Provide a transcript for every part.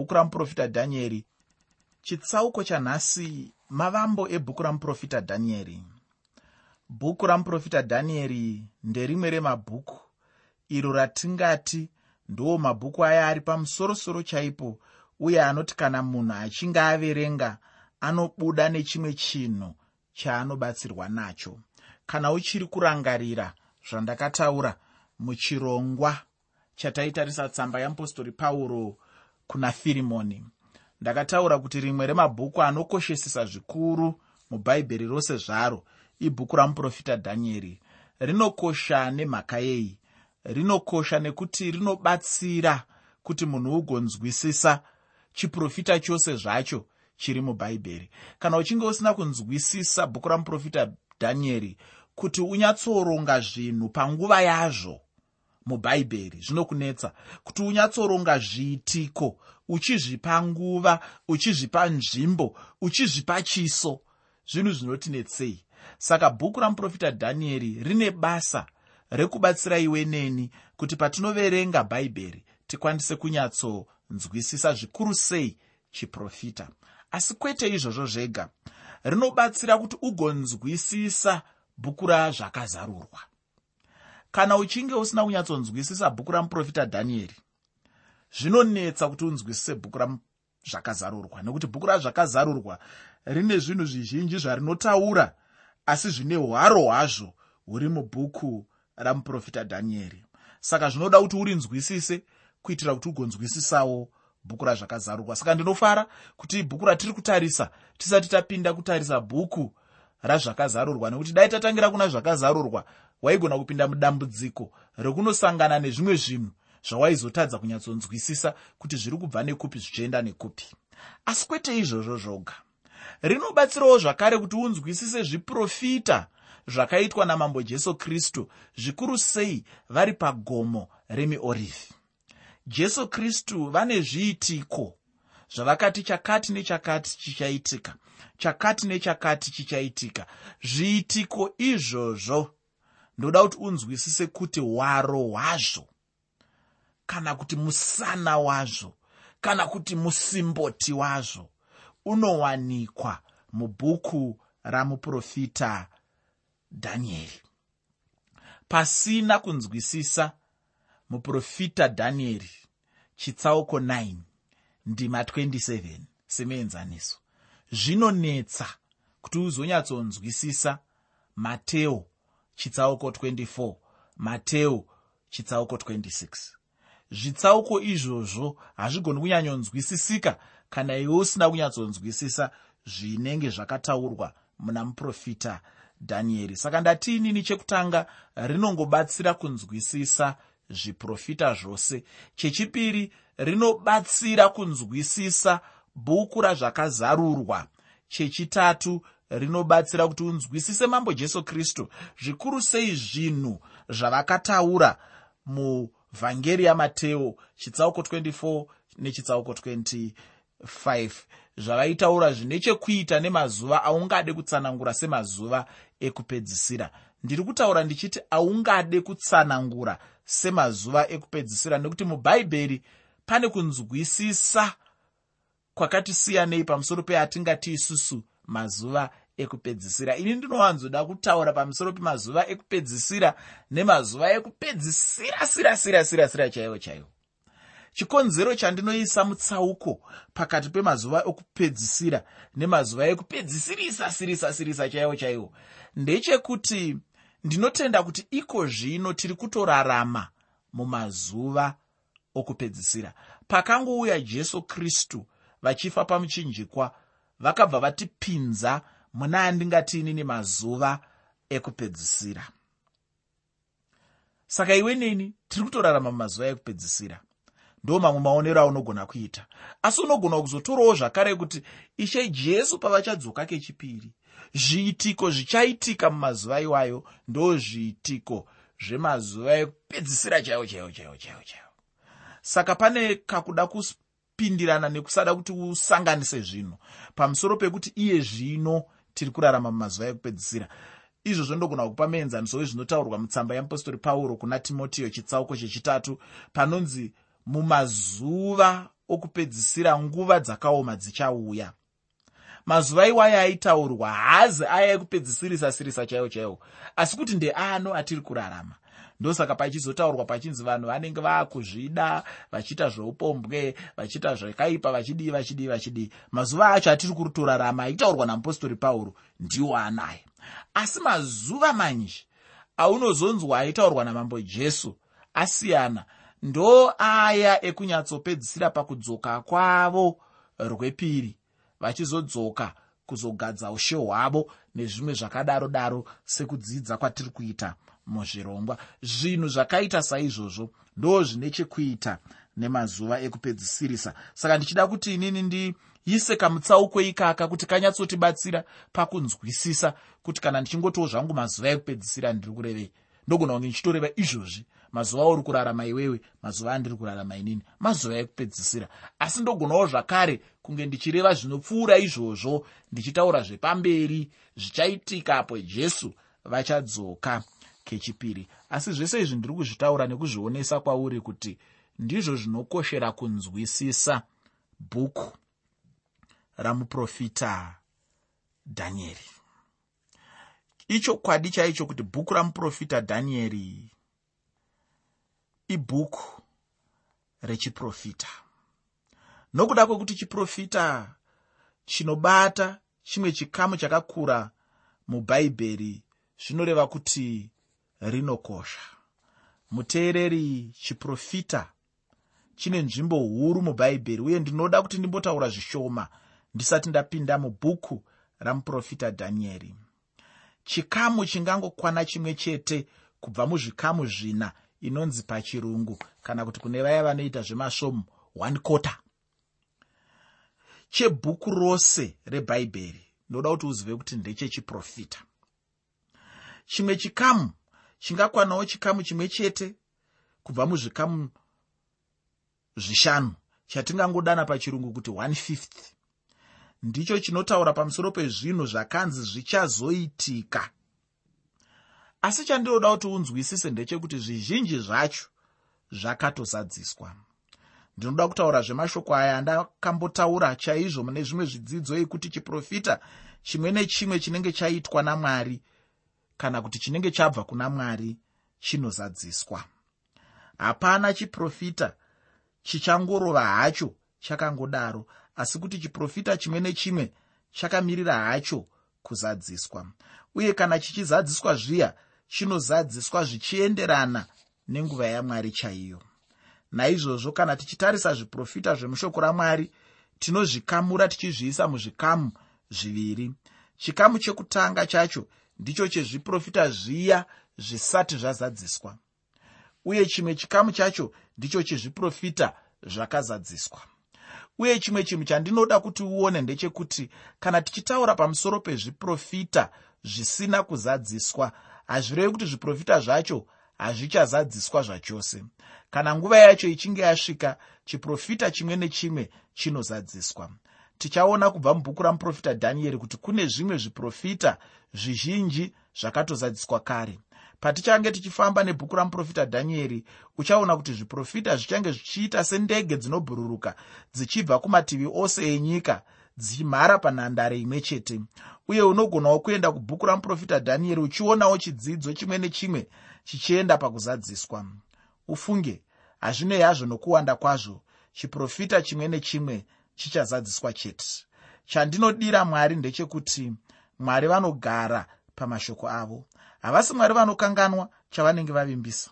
mubhuku ramuprofita dhanieri. Chitsauko chanhasi mavambo ebhuku ramuprofita dhanieri. Bhuku ramuprofita dhanieri nderimwe remabhuku. Iro ratingati ndo mabhuku aya ari pamusorosoro chaipo uye anoti kana munhu achinge averenga anobuda nechimwe chinhu chaanobatsirwa nacho. Kana uchiri kurangarira zvandakataura muchirongwa chataitarisa tsamba yeapostori pauro kuna firimoni. Ndakataura kuti rimwe remabhuku anokoshesesa zvikuru mubhaibheri rose zvaro ibhuku ramuprofita dhanieri rinokosha nemhaka yei rinokosha nekuti rinobatsira kuti munhu ugonzwisisa chiprofita chose zvacho chiri mubhaibheri. Kana uchinge usina kunzwisisa bhuku ramuprofita dhanieri kuti unyatsoronga zvinhu panguva yazvo mubhaibheri zvinokunetsa kuti unyatsoronga zviitiko uchizvipa nguva uchizvipa nzvimbo uchizvipa chiso. Zvinhu zvinotinetsei saka bhuku ramuprofita dhanieri rine basa rekubatsira iwe neni kuti patinoverenga bhaibheri tikwanise kunyatsonzwisisa zvikuru sei chiprofita. Asi kwete izvozvo zvega rinobatsira kuti ugonzwisisa bhuku razvakazarurwa kana uchinge usina kunyatsonzwisisa bhuku ramuprofita dhanieri zvinonetsa kuti unzwisise bhuku razvakazarurwa nekuti bhuku razvakazarurwa rine zvinhu zvizhinji zvarinotaura asi zvine hwaro hwazvo huri mubhuku ramuprofita dhanieri. Saka zvinoda kuti urinzwisise kuitira kuti ugonzwisisawo bhuku razvakazarurwa. Saka ndinofara kuti bhuku ratiri kutarisa tisati tapinda kutarisa bhuku razvakazarurwa. Nekuti dai tatangira kuna zvakazarurwa waigona kupinda mudambudziko rekunosangana nezvimwe zvinhu zvawaizotadza kunyatsonzwisisa kuti zviri kubva nekupi zvichienda nekupi. Asi kwete izvozvo zvoga. Rinobatsirawo zvakare kuti unzwisise zviprofita zvakaitwa namambo jesu kristu zvikuru sei vari pagomo remiorivhi. Jesu kristu vane zviitiko zvavakati chakati nechakati chichaitika chakati nechakati chichaitika? Zviitiko izvozvo ndoda kuti unzwisise kuti hwaro hwazvo kana kuti musana wazvo kana kuti musimboti wazvo unowanikwa mubhuku ramuprofita dhanieri pasina kunzwisisa muprofita dhanieri chitsauko 9 ndima 27 semuenzaniso zvinonetsa kuti uzonyatsonzwisisa mateo chitsauko 24 mateo chitsauko 26 zvitsauko izvozvo hazvigoni kunyanyonzwisisika kana iwe usina kunyatsonzwisisa zvinenge zvakataurwa muna muprofita dhanieri saka ndatiinini chekutanga rinongobatsira kunzwisisa zviprofita zvose. Chechipiri rinobatsira kunzwisisa bhuku razvakazarurwa. Chechitatu rinobatsira kuti unzwisise mambo jesu kristu. Zvikuru sei zvinhu zvavakataura muvhangeri yamateo chitsauko 24 nechitsauko 25 zvavaitaura zvine chekuita nemazuva aungade kutsanangura semazuva ekupedzisira. Ndiri kutaura ndichiti aungade kutsanangura semazuva ekupedzisira nekuti mubhaibheri pane kunzwisisa kwakatisiyanei pamusoro peatingati isusu mazuva ekupedzisira. Ini ndinowanzoda kutaura pamusoro pemazuva ekupedzisira nemazuva ekupedzisira. Sira sira sira sira chaivo chaivo chikonzero chandinoisa mutsauko pakati pemazuva ekupedzisira nemazuva ekupedzisirisa sirisa sirisa chaivo chaivo ndechekuti ndinotenda kuti iko zvino tiri kutorarama mumazuva okupedzisira. Pakangouya jesu kristu vachifa pamuchinjikwa vakabva vatipinza muna andingatiinini mazuva ekupedzisira. Saka iwe neni tiri kutorarama mumazuva ekupedzisira. Ndo mamwe maonero aunogona kuita. Asi unogona kuzotorawo zvakare kuti ishe jesu pavachadzoka kechipiri. Zviitiko zvichaitika mumazuva iwayo? Ndo zviitiko zvemazuva ekupedzisira? Chaiwo chaiwo chaiwo chaiwo chaiwo. Saka pane kakuda kupindirana nekusada kuti usanganise zvinhu pamusoro pekuti iye zvino tiri kurarama mumazuva ekupedzisira. Izvozvo ndogona kupa muenzaniso wezvinotaurwa mutsamba yeapostori pauro kuna timotiyo chitsauko chechitatu. Panonzi mumazuva okupedzisira nguva dzakaoma dzichauya. Mazuva iwayo aitaurwa haazi aya ekupedzisirisa sirisa chaiwo chaiwo asi kuti ndeano atiri kurarama ndosaka pachizotaurwa pachinzi vanhu vanenge vaakuzvida vachiita zveupombwe vachiita zvakaipa vachidii vachidii vachidii. Mazuva acho atiri kurutorarama aitaurwa namupostori pauro ndiwo anaya asi mazuva manji aunozonzwa aitaurwa namambo jesu asiyana ndo aya ekunyatsopedzisira pakudzoka kwavo rwepiri vachizodzoka kuzogadza ushe hwavo nezvimwe zvakadaro daro sekudzidza kwatiri kuita muzvirongwa. Zvinhu zvakaita saizvozvo ndo zvine chekuita nemazuva ekupedzisirisa. Saka ndichida kuti inini ndiise kamutsauko ikaka kuti kanyatsotibatsira pakunzwisisa kuti kana ndichingotiwo zvangu mazuva ekupedzisira ndiri kurevei ndogona kunge ndichitoreva izvozvi. Mazuva auri kurarama iwewe mazuva andiri kurarama inini mazuva ekupedzisira. Asi ndogonawo zvakare kunge ndichireva zvinopfuura izvozvo ndichitaura zvepamberi zvichaitika apo jesu vachadzoka kechipiri asi zvese izvi ndiri kuzvitaura nekuzvionesa kwauri kuti ndizvo zvinokoshera kunzwisisa bhuku ramuprofita dhanieri ichokwadi chaicho kuti bhuku ramuprofita dhanieri ibhuku rechiprofita. Nokuda kwekuti chiprofita chinobata chimwe chikamu chakakura mubhaibheri zvinoreva kuti rinokosha. Muteereri chiprofita chine nzvimbo huru mubhaibheri uye ndinoda kuti ndimbotaura zvishoma. Ndisati ndapinda mubhuku ramuprofita dhanieri. Chikamu chingangokwana chimwe chete kubva muzvikamu zvina inonzi pachirungu kana kuti kune vaya vanoita zvemasvomu one quarter. Chebhuku rose rebhaibheri ndoda kuti uzive kuti ndechechiprofita. Chimwe chikamu chingakwanawo chikamu chimwe chete kubva muzvikamu zvishanu chatingangodana pachirungu kuti 150 ndicho chinotaura pamusoro pezvinhu zvakanzi zvichazoitika. Asi chandinoda kuti unzwisise ndechekuti zvizhinji zvacho zvakatozadziswa ndinoda kutaura zvemashoko aya andakambotaura chaizvo mune zvimwe zvidzidzo ekuti chiprofita chimwe nechimwe chinenge chaitwa namwari kana kuti chinenge chabva kuna mwari chinozadziswa. Hapana chiprofita chichangorova hacho chakangodaro asi kuti chiprofita chimwe nechimwe chakamirira hacho kuzadziswa. Uye kana chichizadziswa zviya chinozadziswa zvichienderana nenguva yamwari chaiyo. Naizvozvo kana tichitarisa zviprofita zvemushoko ramwari tinozvikamura tichizviisa muzvikamu zviviri. Chikamu chekutanga chacho ndicho chezviprofita zviya zvisati zvazadziswa. Uye chimwe chikamu chacho ndicho chezviprofita zvakazadziswa. Uye chimwe chinhu chandinoda kuti uone ndechekuti kana tichitaura pamusoro pezviprofita zvisina kuzadziswa hazvirevi kuti zviprofita zvacho hazvichazadziswa zvachose. Kana nguva yacho ichinge yasvika chiprofita chimwe nechimwe chinozadziswa tichaona kubva mubhuku ramuprofita dhanieri kuti kune zvimwe zviprofita zvizhinji zvakatozadziswa kare. Patichange tichifamba nebhuku ramuprofita dhanieri uchaona kuti zviprofita zvichange zvichiita sendege dzinobhururuka dzichibva kumativi ose enyika dzichimhara panhandare imwe chete. Uye unogonawo kuenda kubhuku ramuprofita dhanieri uchionawo chidzidzo chimwe nechimwe chichienda pakuzadziswa. Ufunge hazvinei hazvo nokuwanda kwazvo chiprofita chimwe nechimwe chichazadziswa chete. Chandinodira mwari ndechekuti mwari vanogara pamashoko avo. Havasi mwari vanokanganwa chavanenge vavimbisa.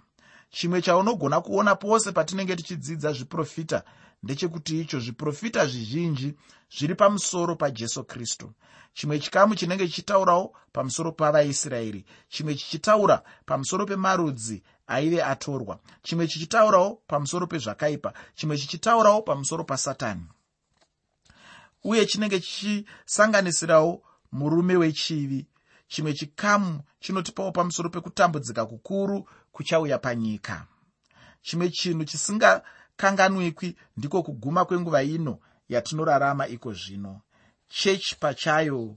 Chimwe chaunogona kuona pose patinenge tichidzidza zviprofita ndechekuti icho zviprofita zvizhinji zviri pamusoro pajesu kristu. Chimwe chikamu chinenge chichitaurawo pamusoro pavaisraeri chimwe chichitaura pamusoro pemarudzi aive atorwa. Chimwe chichitaurawo pamusoro pezvakaipa. Chimwe chichitaurawo pamusoro pasatani uye chinenge chichisanganisirawo murume wechivi. Chimwe chikamu chinotipawo pamusoro pekutambudzika kukuru kuchauya panyika. Chimwe chinhu chisingakanganwikwi ndiko kuguma kwenguva ino yatinorarama iko zvino. Chechi pachayo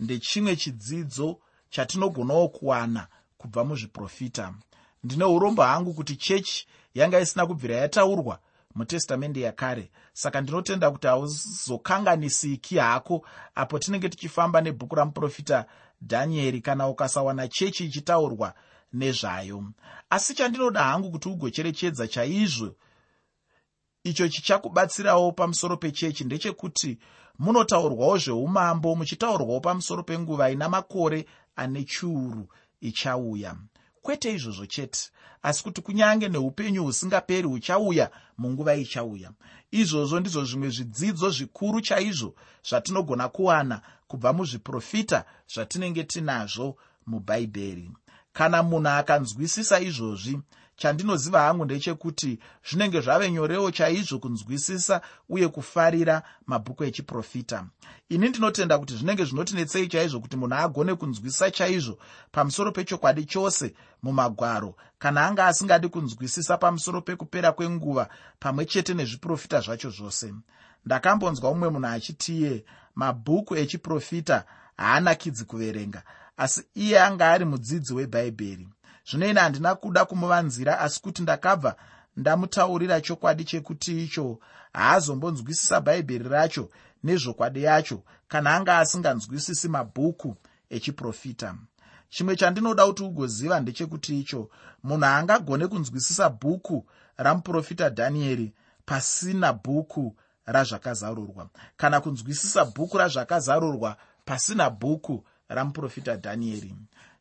ndechimwe chidzidzo chatinogonawo kuwana kubva muzviprofita. Ndine urombo hangu kuti chechi yanga isina kubvira yataurwa mutestamende yakare. Saka ndinotenda kuti hauzokanganisiki hako apo tinenge tichifamba nebhuku ramuprofita dhanieri kana ukasawana chechi ichitaurwa nezvayo. Asi chandinoda hangu kuti ugocherechedza chaizvo icho chichakubatsirawo pamusoro pechechi ndechekuti munotaurwawo zveumambo muchitaurwawo pamusoro penguva ina makore ane chiuru ichauya. Kwete izvozvo chete asi kuti kunyange neupenyu husingaperi huchauya munguva ichauya. Izvozvo ndizvo zvimwe zvidzidzo zvikuru chaizvo zvatinogona kuwana kubva muzviprofita zvatinenge tinazvo mubhaibheri kana munhu akanzwisisa izvozvi chandinoziva hangu ndechekuti zvinenge zvave nyorewo chaizvo kunzwisisa uye kufarira mabhuku echiprofita. Ini ndinotenda kuti zvinenge zvinotinetsei chaizvo kuti munhu agone kunzwisisa chaizvo pamusoro pechokwadi chose mumagwaro. Kana anga asingadi kunzwisisa pamusoro pekupera kwenguva pamwe chete nezviprofita zvacho zvose. Ndakambonzwa mumwe munhu achitiye mabhuku echiprofita haanakidzi kuverenga asi iye anga ari mudzidzi webhaibheri zvino ine handina kuda kumuvanzira asi kuti ndakabva ndamutaurira chokwadi chekuti icho haazombonzwisisa bhaibheri racho nezvokwadi yacho kana anga asinganzwisisi mabhuku echiprofita. Chimwe chandinoda kuti ugoziva ndechekuti icho munhu haangagone kunzwisisa bhuku ramuprofita dhanieri pasina bhuku razvakazarurwa kana kunzwisisa bhuku razvakazarurwa pasina bhuku ramuprofita dhanieri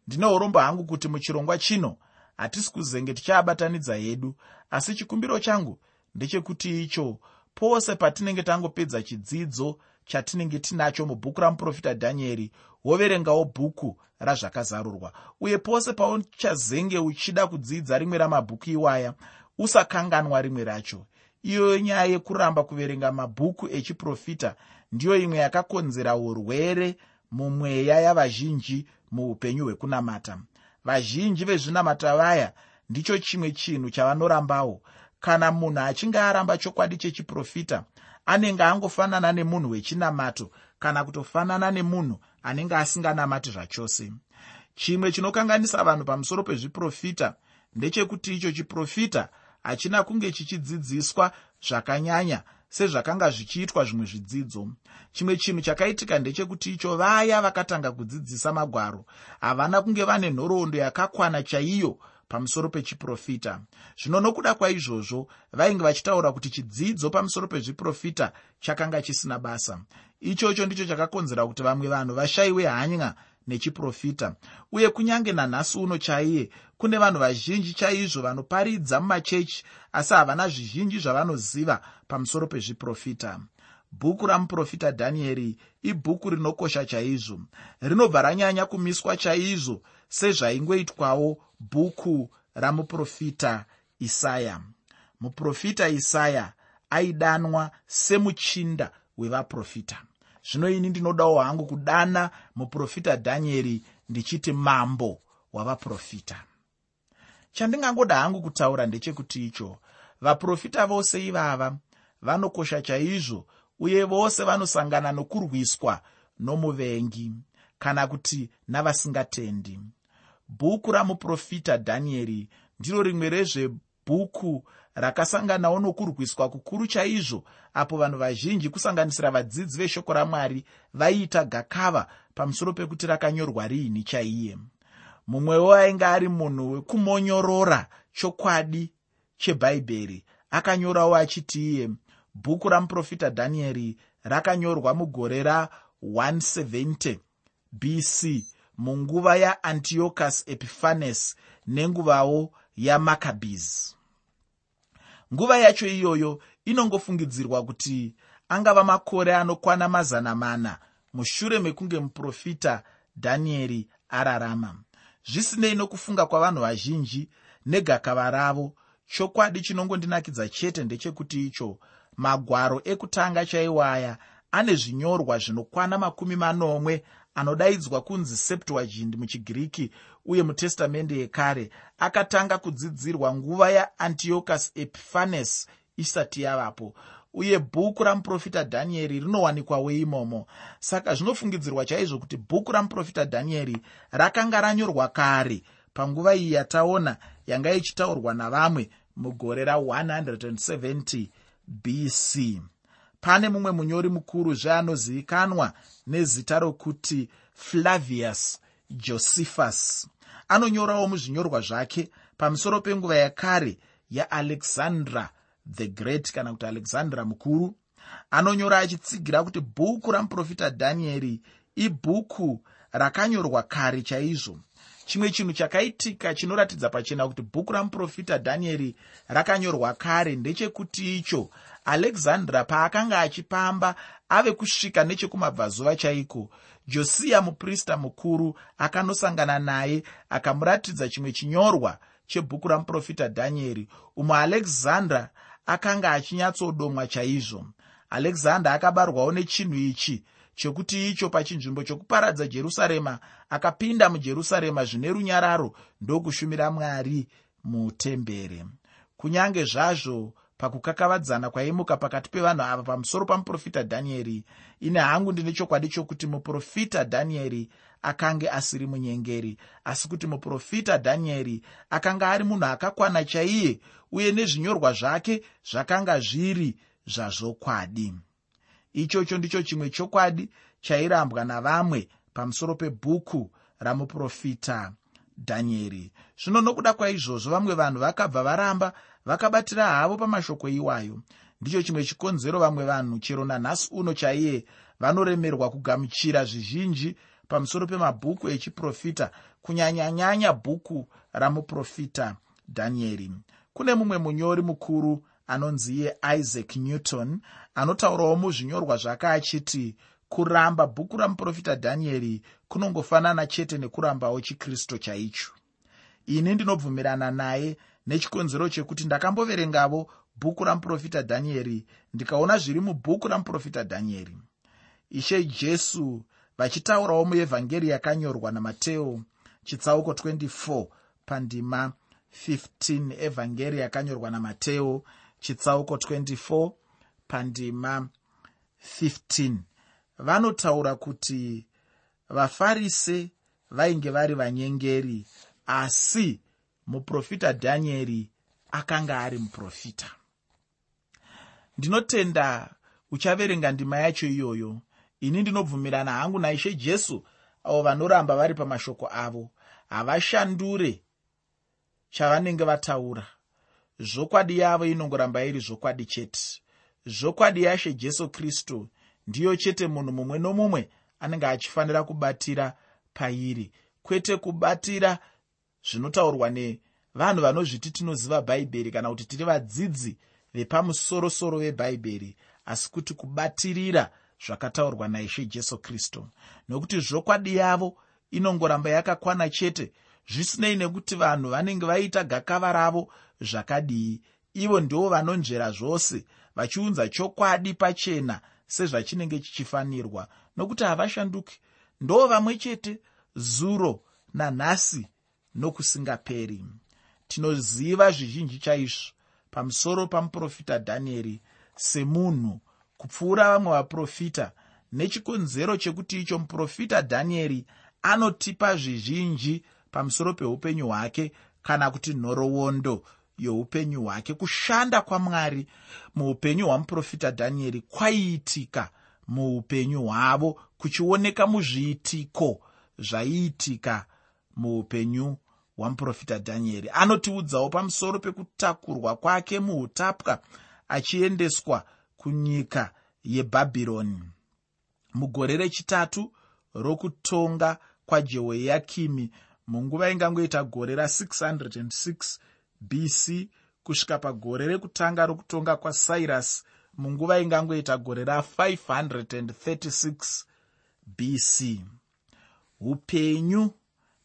ndine urombo hangu kuti muchirongwa chino hatisi kuzenge tichaabatanidza yedu asi chikumbiro changu ndechekuti icho pose patinenge tangopedza chidzidzo chatinenge tinacho mubhuku ramuprofita dhanieri woverengawo bhuku razvakazarurwa. Uye pose pauchazenge uchida kudzidza rimwe ramabhuku iwaya usakanganwa rimwe racho. Iyoyo nyaya yekuramba kuverenga mabhuku echiprofita ndiyo imwe yakakonzera urwere mumweya yavazhinji muupenyu hwekunamata. Vazhinji vezvinamata vaya ndicho chimwe chinhu chavanorambawo kana munhu achinge aramba chokwadi chechiprofita anenge angofanana nemunhu wechinamato kana kutofanana nemunhu anenge asinganamati zvachose. Chimwe chinokanganisa vanhu pamusoro pezviprofita ndechekuti icho chiprofita hachina kunge chichidzidziswa zvakanyanya sezvakanga zvichiitwa zvimwe zvidzidzo. Chimwe chinhu chakaitika ndechekuti icho vaya vakatanga kudzidzisa magwaro havana kunge vane nhoroondo yakakwana chaiyo pamusoro pechiprofita. Zvino nokuda kwaizvozvo vainge vachitaura kuti chidzidzo pamusoro pezviprofita chakanga chisina basa. Ichocho ndicho chakakonzera kuti vamwe vanhu vashayiwe hanya nechiprofita. Uye kunyange nanhasi uno chaiye kune vanhu vazhinji chaizvo vanoparidza mumachechi asi havana zvizhinji zvavanoziva pamusoro pezviprofita. Bhuku ramuprofita dhanieri ibhuku rinokosha chaizvo. Rinobva ranyanya kumiswa chaizvo sezvaingoitwawo bhuku ramuprofita isaya. Muprofita isaya aidanwa semuchinda wevaprofita. Zvino ini ndinodawo hangu kudana muprofita dhanieri ndichiti mambo wavaprofita. Chandingangoda hangu kutaura ndechekuti icho. Vaprofita vose ivava vanokosha chaizvo uye vose vanosangana nokurwiswa nomuvengi kana kuti navasingatendi. Bhuku ramuprofita dhanieri ndiro rimwe rezvebhuku rakasanganawo nokurwiswa kukuru chaizvo apo vanhu vazhinji kusanganisira vadzidzi veshoko ramwari vaiita gakava pamusoro pekuti rakanyorwa riini chaiye. Mumwewo ainge ari munhu wekumonyorora chokwadi chebhaibheri akanyorawo achiti iye bhuku ramuprofita dhanieri rakanyorwa mugore ra170 bc munguva yaantiochus epiphanes nenguvawo yamakabhis nguva yacho iyoyo inongofungidzirwa kuti angava makore anokwana mazana mana mushure mekunge muprofita dhanieri ararama. Zvisinei nokufunga kwavanhu vazhinji negakava ravo chokwadi chinongondinakidza chete ndechekuti icho magwaro ekutanga chaiwaya ane zvinyorwa zvinokwana makumi manomwe anodaidzwa kunzi septuagint muchigiriki uye mutestamende yekare akatanga kudzidzirwa nguva yaantiochus epiphanes isati yavapo. Uye bhuku ramuprofita dhanieri rinowanikwawo imomo. Saka zvinofungidzirwa chaizvo kuti bhuku ramuprofita dhanieri rakanga ranyorwa kare panguva iyi yataona yanga ichitaurwa navamwe mugore ra170 bc pane mumwe munyori mukuru zveanozivikanwa nezita rokuti flavius josephus. Anonyorawo muzvinyorwa zvake pamusoro penguva yakare yaalexandra the great kana kuti alexandra mukuru. Anonyora achitsigira kuti bhuku ramuprofita dhanieri ibhuku rakanyorwa kare chaizvo chimwe chinhu chakaitika chinoratidza pachena kuti bhuku ramuprofita dhanieri rakanyorwa kare ndechekuti icho alexandra paakanga achipamba ave kusvika nechekumabvazuva chaiko. Josiya muprista mukuru akanosangana naye akamuratidza chimwe chinyorwa chebhuku ramuprofita dhanieri umwe alexandra akanga achinyatsodomwa chaizvo. Alexander akabarwawo nechinhu ichi chekuti icho pachinzvimbo chokuparadza jerusarema akapinda mujerusarema zvine runyararo ndokushumira mwari mutembere. Kunyange zvazvo pakukakavadzana kwaimuka pakati pevanhu ava pamusoro pamuprofita dhanieri ine hangu ndine chokwadi chokuti muprofita dhanieri akange asiri munyengeri asi kuti muprofita dhanieri akanga ari munhu akakwana chaiye uye nezvinyorwa zvake zvakanga zviri zvazvokwadi ichocho ndicho chimwe chokwadi chairambwa navamwe pamusoro pebhuku ramuprofita dhanieri. Zvino nokuda kwaizvozvo vamwe vanhu vakabva varamba vakabatira havo pamashoko iwayo. Ndicho chimwe chikonzero vamwe vanhu chero nanhasi uno chaiye vanoremerwa kugamuchira zvizhinji pamusoro pemabhuku echiprofita kunyanyanyanya bhuku ramuprofita dhanieri. Kune mumwe munyori mukuru anonzi iye isaac newton anotaurawo muzvinyorwa zvake achiti kuramba bhuku ramuprofita dhanieri kunongofanana chete nekurambawo chikristu chaicho. Ini ndinobvumirana naye nechikonzero chekuti ndakamboverengavo bhuku ramuprofita dhanieri ndikaona zviri mubhuku ramuprofita dhanieri. Ishe jesu vachitaurawo muevhangeri yakanyorwa namateo chitsauko 24 pandima 15 evhangeri yakanyorwa namateo chitsauko 24 pandima 15 vanotaura kuti vafarise vainge vari vanyengeri asi muprofita dhanieri akanga ari muprofita. Ndinotenda uchaverenga ndima yacho iyoyo. Ini ndinobvumirana hangu naishe jesu avo vanoramba vari pamashoko avo. Havashandure chavanenge vataura zvokwadi yavo inongoramba iri zvokwadi chete. Zvokwadi yashe jesu kristu ndiyo chete munhu mumwe nomumwe anenge achifanira kubatira pairi. Kwete kubatira zvinotaurwa nevanhu vanozviti tinoziva bhaibheri kana kuti tiri vadzidzi vepamusorosoro vebhaibheri asi kuti kubatirira zvakataurwa naishe jesu kristu. Nokuti zvokwadi yavo inongoramba yakakwana chete zvisinei nekuti vanhu vanenge vaita gakava ravo zvakadii. Ivo ndivo vanonzvera zvose vachiunza chokwadi pachena sezvachinenge chichifanirwa. Nokuti havashanduki. Ndo vamwe chete zuro nanhasi nokusingaperi. Tinoziva zvizhinji chaizvo. Pamusoro pamuprofita dhanieri semunhu kupfuura vamwe vaprofita nechikonzero chekuti icho muprofita dhanieri anotipa zvizhinji pamusoro peupenyu hwake kana kuti nhoroondo youpenyu hwake kushanda kwamwari muupenyu hwamuprofita dhanieri kwaiitika muupenyu hwavo kuchioneka muzviitiko zvaiitika muupenyu hwamuprofita dhanieri. Anotiudzawo pamusoro pekutakurwa kwake muutapwa achiendeswa kunyika yebhabhironi. Mugore rechitatu rokutonga kwajehoyakimi munguva ingangoita gore ra606 bc kusvika pagore rekutanga rokutonga kwasairasi munguva ingangoita gore ra536 bc upenyu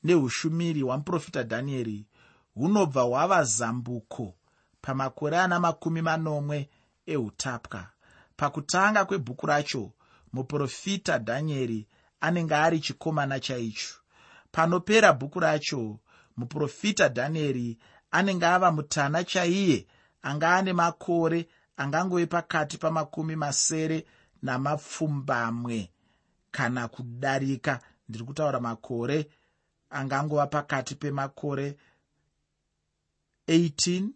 neushumiri hwamuprofita dhanieri hunobva hwava zambuko pamakore ana makumi manomwe eutapwa pakutanga kwebhuku racho muprofita dhanieri anenge ari chikomana chaicho. Panopera bhuku racho muprofita dhanieri anenge ava mutana chaiye anga ane makore angangove pakati pamakumi masere namapfumbamwe. Kana kudarika ndiri kutaura makore angangova pakati pemakore 18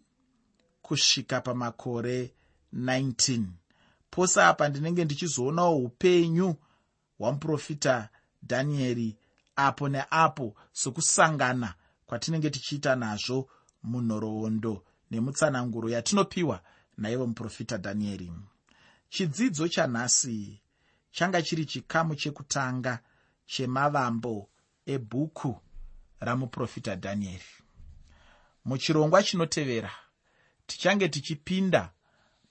kusvika pamakore 19 pose apa ndinenge ndichizoonawo upenyu hwamuprofita dhanieri apo neapo sokusangana kwatinenge tichiita nazvo munhoroondo nemutsananguro yatinopiwa naivo muprofita dhanieri chidzidzo chanhasi changa chiri chikamu chekutanga chemavambo ebhuku ramuprofita dhanieri muchirongwa chinotevera tichange tichipinda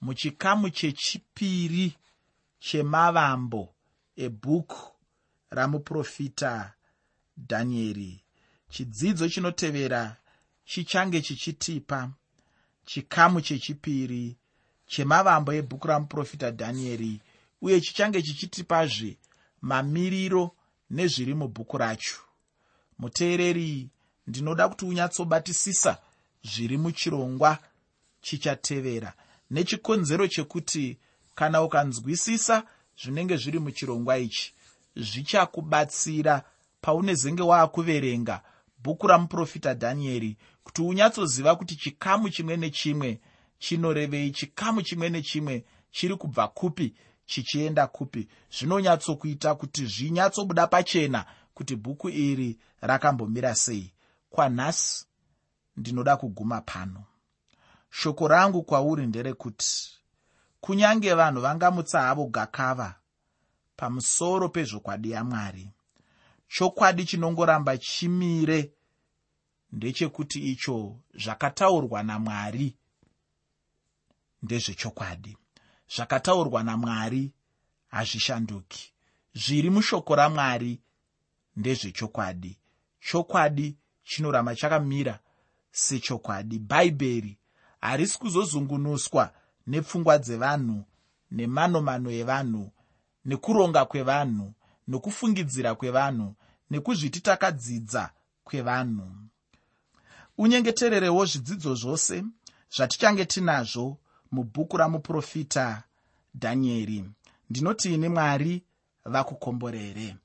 muchikamu chechipiri chemavambo ebhuku ramuprofita dhanieri chidzidzo chinotevera chichange chichitipa chikamu chechipiri chemavambo ebhuku ramuprofita dhanieri uye chichange chichitipazve mamiriro nezviri mubhuku racho. Muteereri ndinoda kuti unyatsobatisisa zviri muchirongwa chichatevera. Nechikonzero chekuti kana ukanzwisisa zvinenge zviri muchirongwa ichi zvichakubatsira paunezenge waakuverenga bhuku ramuprofita dhanieri kuti unyatsoziva kuti chikamu chimwe nechimwe chinorevei chikamu chimwe nechimwe chiri kubva kupi chichienda kupi. Zvinonyatsokuita kuti zvinyatsobuda pachena kuti bhuku iri rakambomira sei. Kwanhasi ndinoda kuguma pano. Shoko rangu kwauri nderekuti kunyange vanhu vangamutsa havo gakava pamusoro pezvokwadi yamwari chokwadi chinongoramba chimire ndechekuti icho zvakataurwa namwari ndezvechokwadi. Zvakataurwa namwari hazvishanduki. Zviri mushoko ramwari ndezvechokwadi. Chokwadi chinoramba chakamira sechokwadi. Bhaibheri harisi kuzozungunuswa nepfungwa dzevanhu nemanomano evanhu nekuronga kwevanhu nokufungidzira kwevanhu nekuzviti takadzidza kwevanhu. Unyengetererewo zvidzidzo zvose zvatichange tinazvo mubhuku ramuprofita dhanieri. Ndinoti ini mwari vakukomborere